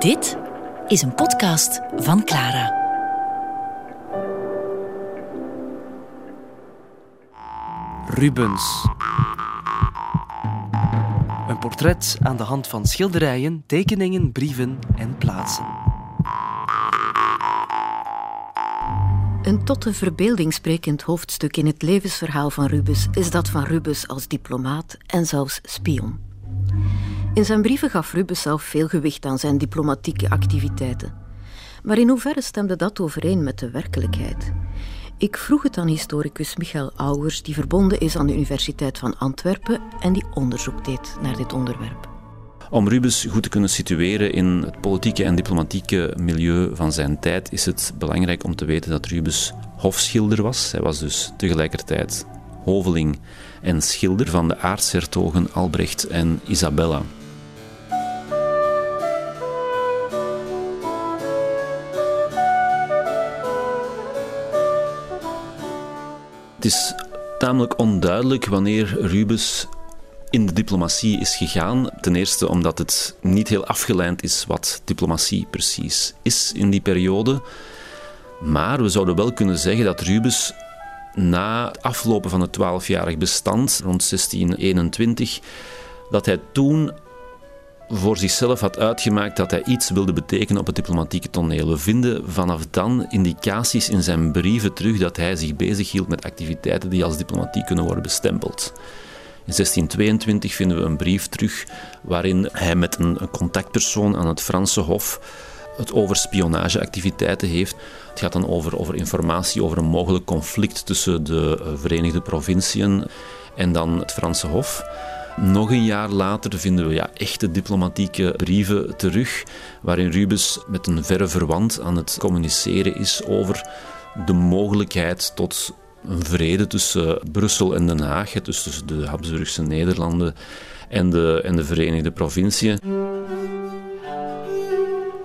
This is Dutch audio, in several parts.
Dit is een podcast van Clara. Rubens. Een portret aan de hand van schilderijen, tekeningen, brieven en plaatsen. Een tot de verbeelding sprekend hoofdstuk in het levensverhaal van Rubens is dat van Rubens als diplomaat en zelfs spion. In zijn brieven gaf Rubens zelf veel gewicht aan zijn diplomatieke activiteiten. Maar in hoeverre stemde dat overeen met de werkelijkheid? Ik vroeg het aan historicus Michael Auwers, die verbonden is aan de Universiteit van Antwerpen en die onderzoek deed naar dit onderwerp. Om Rubens goed te kunnen situeren in het politieke en diplomatieke milieu van zijn tijd is het belangrijk om te weten dat Rubens hofschilder was. Hij was dus tegelijkertijd hoveling en schilder van de aartshertogen Albrecht en Isabella. Het is tamelijk onduidelijk wanneer Rubens in de diplomatie is gegaan. Ten eerste omdat het niet heel afgeleid is wat diplomatie precies is in die periode. Maar we zouden wel kunnen zeggen dat Rubens na het aflopen van het twaalfjarig bestand, rond 1621, dat hij toen voor zichzelf had uitgemaakt dat hij iets wilde betekenen op het diplomatieke toneel. We vinden vanaf dan indicaties in zijn brieven terug dat hij zich bezighield met activiteiten die als diplomatiek kunnen worden bestempeld. In 1622 vinden we een brief terug waarin hij met een contactpersoon aan het Franse Hof het over spionageactiviteiten heeft. Het gaat dan over, over informatie over een mogelijk conflict tussen de Verenigde Provinciën en dan het Franse Hof. Nog een jaar later vinden we ja, echte diplomatieke brieven terug, waarin Rubens met een verre verwant aan het communiceren is over de mogelijkheid tot een vrede tussen Brussel en Den Haag, dus tussen de Habsburgse Nederlanden en de, en de Verenigde Provinciën.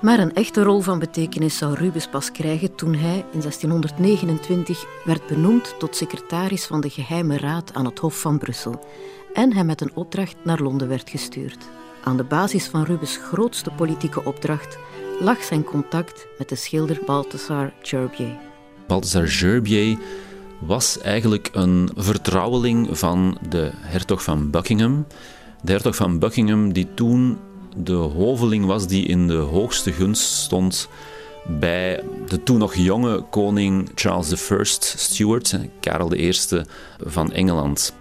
Maar een echte rol van betekenis zou Rubens pas krijgen toen hij in 1629 werd benoemd tot secretaris van de Geheime Raad aan het Hof van Brussel en hij met een opdracht naar Londen werd gestuurd. Aan de basis van Rubens' grootste politieke opdracht lag zijn contact met de schilder Balthasar Gerbier. Balthasar Gerbier was eigenlijk een vertrouweling van de hertog van Buckingham. De hertog van Buckingham die toen de hoveling was die in de hoogste gunst stond bij de toen nog jonge koning Charles I Stuart, Karel I van Engeland.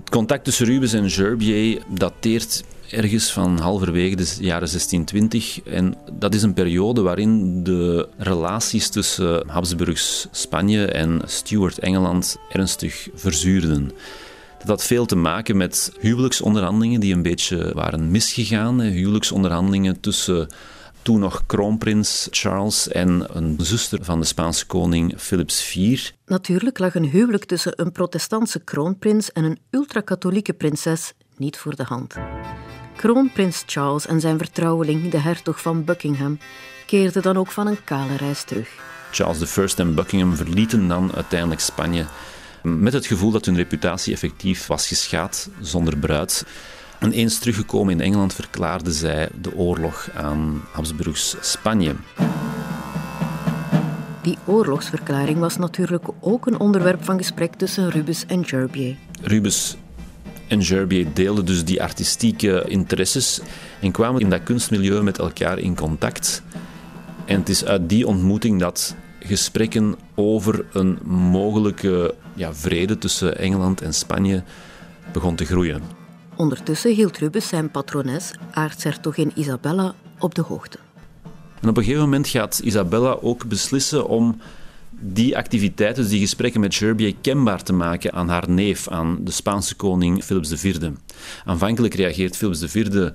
Het contact tussen Rubens en Gerbier dateert ergens van halverwege de jaren 1620. En dat is een periode waarin de relaties tussen Habsburgs Spanje en Stuart Engeland ernstig verzuurden. Dat had veel te maken met huwelijksonderhandelingen die een beetje waren misgegaan. Huwelijksonderhandelingen tussen toen nog kroonprins Charles en een zuster van de Spaanse koning Philips IV. Natuurlijk lag een huwelijk tussen een protestantse kroonprins en een ultrakatholieke prinses niet voor de hand. Kroonprins Charles en zijn vertrouweling, de hertog van Buckingham, keerden dan ook van een kale reis terug. Charles I en Buckingham verlieten dan uiteindelijk Spanje met het gevoel dat hun reputatie effectief was geschaad zonder bruid. En eens teruggekomen in Engeland verklaarden zij de oorlog aan Habsburgs Spanje. Die oorlogsverklaring was natuurlijk ook een onderwerp van gesprek tussen Rubens en Gerbier. Rubens en Gerbier deelden dus die artistieke interesses en kwamen in dat kunstmilieu met elkaar in contact. En het is uit die ontmoeting dat gesprekken over een mogelijke ja, vrede tussen Engeland en Spanje begon te groeien. Ondertussen hield Rubens zijn patrones, aartshertogin Isabella, op de hoogte. En op een gegeven moment gaat Isabella ook beslissen om die activiteiten, dus die gesprekken met Gerbier, kenbaar te maken aan haar neef, aan de Spaanse koning Philips IV. Aanvankelijk reageert Philips IV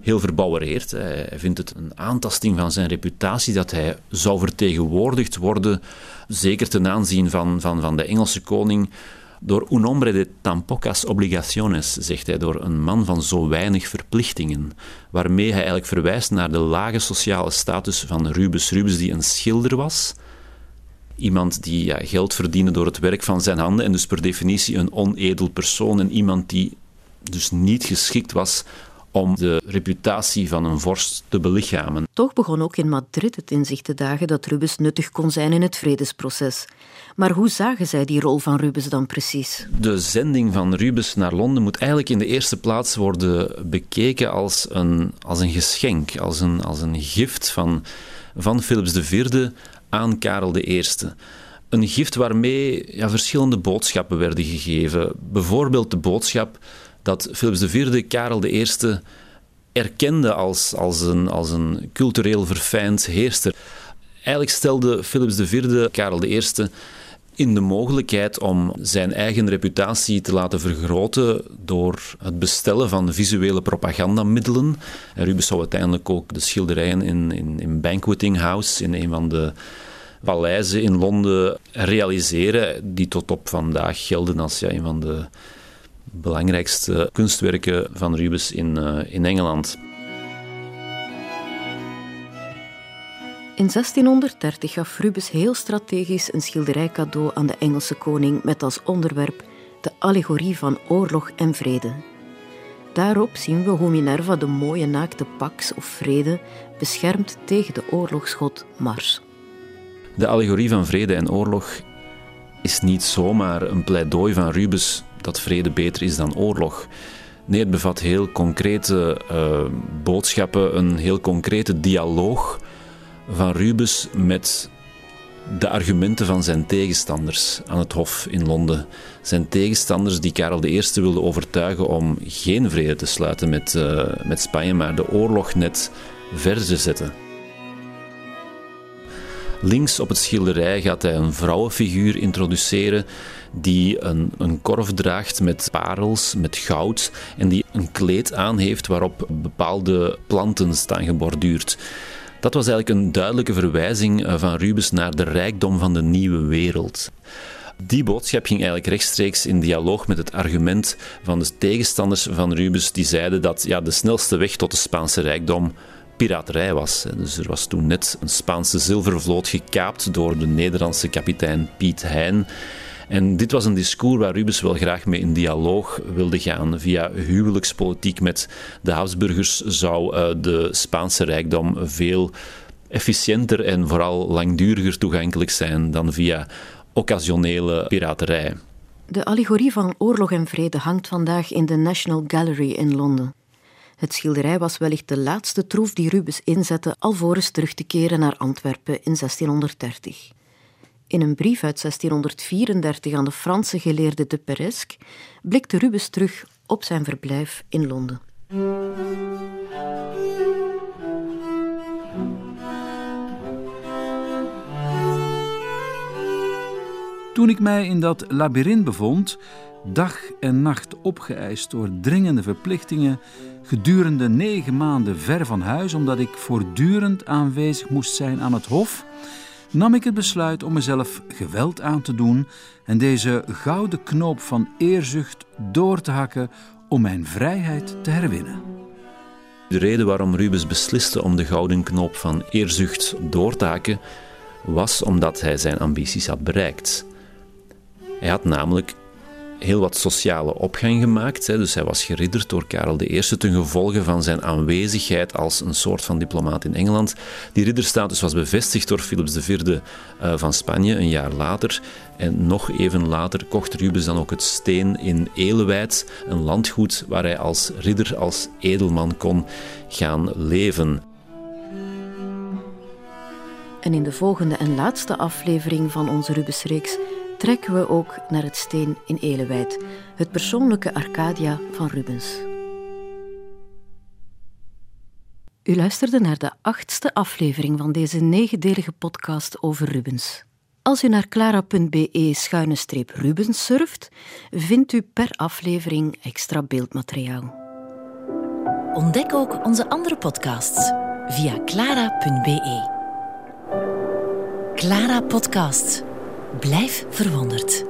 heel verbouwereerd. Hij vindt het een aantasting van zijn reputatie dat hij zou vertegenwoordigd worden, zeker ten aanzien van, van, van de Engelse koning, door un hombre de tan pocas obligaciones, zegt hij, door een man van zo weinig verplichtingen. Waarmee hij eigenlijk verwijst naar de lage sociale status van Rubens. Rubens die een schilder was, iemand die geld verdiende door het werk van zijn handen en dus per definitie een onedel persoon en iemand die dus niet geschikt was om de reputatie van een vorst te belichamen. Toch begon ook in Madrid het inzicht te dagen dat Rubens nuttig kon zijn in het vredesproces. Maar hoe zagen zij die rol van Rubens dan precies? De zending van Rubens naar Londen moet eigenlijk in de eerste plaats worden bekeken als een, als een geschenk, als een, als een gift van, van Philips IV aan Karel I. Een gift waarmee ja, verschillende boodschappen werden gegeven. Bijvoorbeeld de boodschap dat Philips IV Karel I erkende als, als, een, als een cultureel verfijnd heerser. Eigenlijk stelde Philips IV Karel I in de mogelijkheid om zijn eigen reputatie te laten vergroten door het bestellen van visuele propagandamiddelen. En Rubens zou uiteindelijk ook de schilderijen in, in, in Banqueting House, in een van de paleizen in Londen, realiseren, die tot op vandaag gelden als ja, een van de belangrijkste kunstwerken van Rubens in, uh, in Engeland. In 1630 gaf Rubens heel strategisch een schilderij cadeau aan de Engelse koning met als onderwerp de allegorie van oorlog en vrede. Daarop zien we hoe Minerva de mooie naakte Pax of vrede beschermt tegen de oorlogsgod Mars. De allegorie van vrede en oorlog is niet zomaar een pleidooi van Rubens dat vrede beter is dan oorlog. Nee, het bevat heel concrete uh, boodschappen, een heel concrete dialoog van Rubens met de argumenten van zijn tegenstanders aan het Hof in Londen. Zijn tegenstanders die Karel I wilden overtuigen om geen vrede te sluiten met, uh, met Spanje, maar de oorlog net verder te zetten. Links op het schilderij gaat hij een vrouwenfiguur introduceren die een, een korf draagt met parels, met goud en die een kleed aan heeft waarop bepaalde planten staan geborduurd. Dat was eigenlijk een duidelijke verwijzing eh, van Rubens naar de rijkdom van de nieuwe wereld. Die boodschap ging eigenlijk rechtstreeks in dialoog met het argument van de tegenstanders van Rubens, die zeiden dat ja, de snelste weg tot de Spaanse rijkdom piraterij was. Dus er was toen net een Spaanse zilvervloot gekaapt door de Nederlandse kapitein Piet Hein. En dit was een discours waar Rubens wel graag mee in dialoog wilde gaan. Via huwelijkspolitiek met de Habsburgers zou uh, de Spaanse rijkdom veel efficiënter en vooral langduriger toegankelijk zijn dan via occasionele piraterij. De allegorie van oorlog en vrede hangt vandaag in de National Gallery in Londen. Het schilderij was wellicht de laatste troef die Rubens inzette alvorens terug te keren naar Antwerpen in 1630. In een brief uit 1634 aan de Franse geleerde de Peresque blikte Rubens terug op zijn verblijf in Londen. Toen ik mij in dat labyrint bevond, dag en nacht opgeëist door dringende verplichtingen, gedurende negen maanden ver van huis, omdat ik voortdurend aanwezig moest zijn aan het hof, nam ik het besluit om mezelf geweld aan te doen en deze gouden knoop van eerzucht door te hakken om mijn vrijheid te herwinnen. De reden waarom Rubens besliste om de gouden knoop van eerzucht door te hakken, was omdat hij zijn ambities had bereikt. Hij had namelijk heel wat sociale opgang gemaakt. Hè. Dus hij was geridderd door Karel I ten gevolge van zijn aanwezigheid als een soort van diplomaat in Engeland. Die ridderstatus was bevestigd door Philips IV uh, eh, van Spanje een jaar later. En nog even later kocht Rubens dan ook het steen in Elewijd, een landgoed waar hij als ridder, als edelman kon gaan leven. En in de volgende en laatste aflevering van onze Rubensreeks trekken we ook naar het steen in Elewijd, het persoonlijke Arcadia van Rubens. U luisterde naar de achtste aflevering van deze negendelige podcast over Rubens. Als u naar clara.be-rubens surft, vindt u per aflevering extra beeldmateriaal. Ontdek ook onze andere podcasts via clara.be. Clara Podcast. Blijf verwonderd.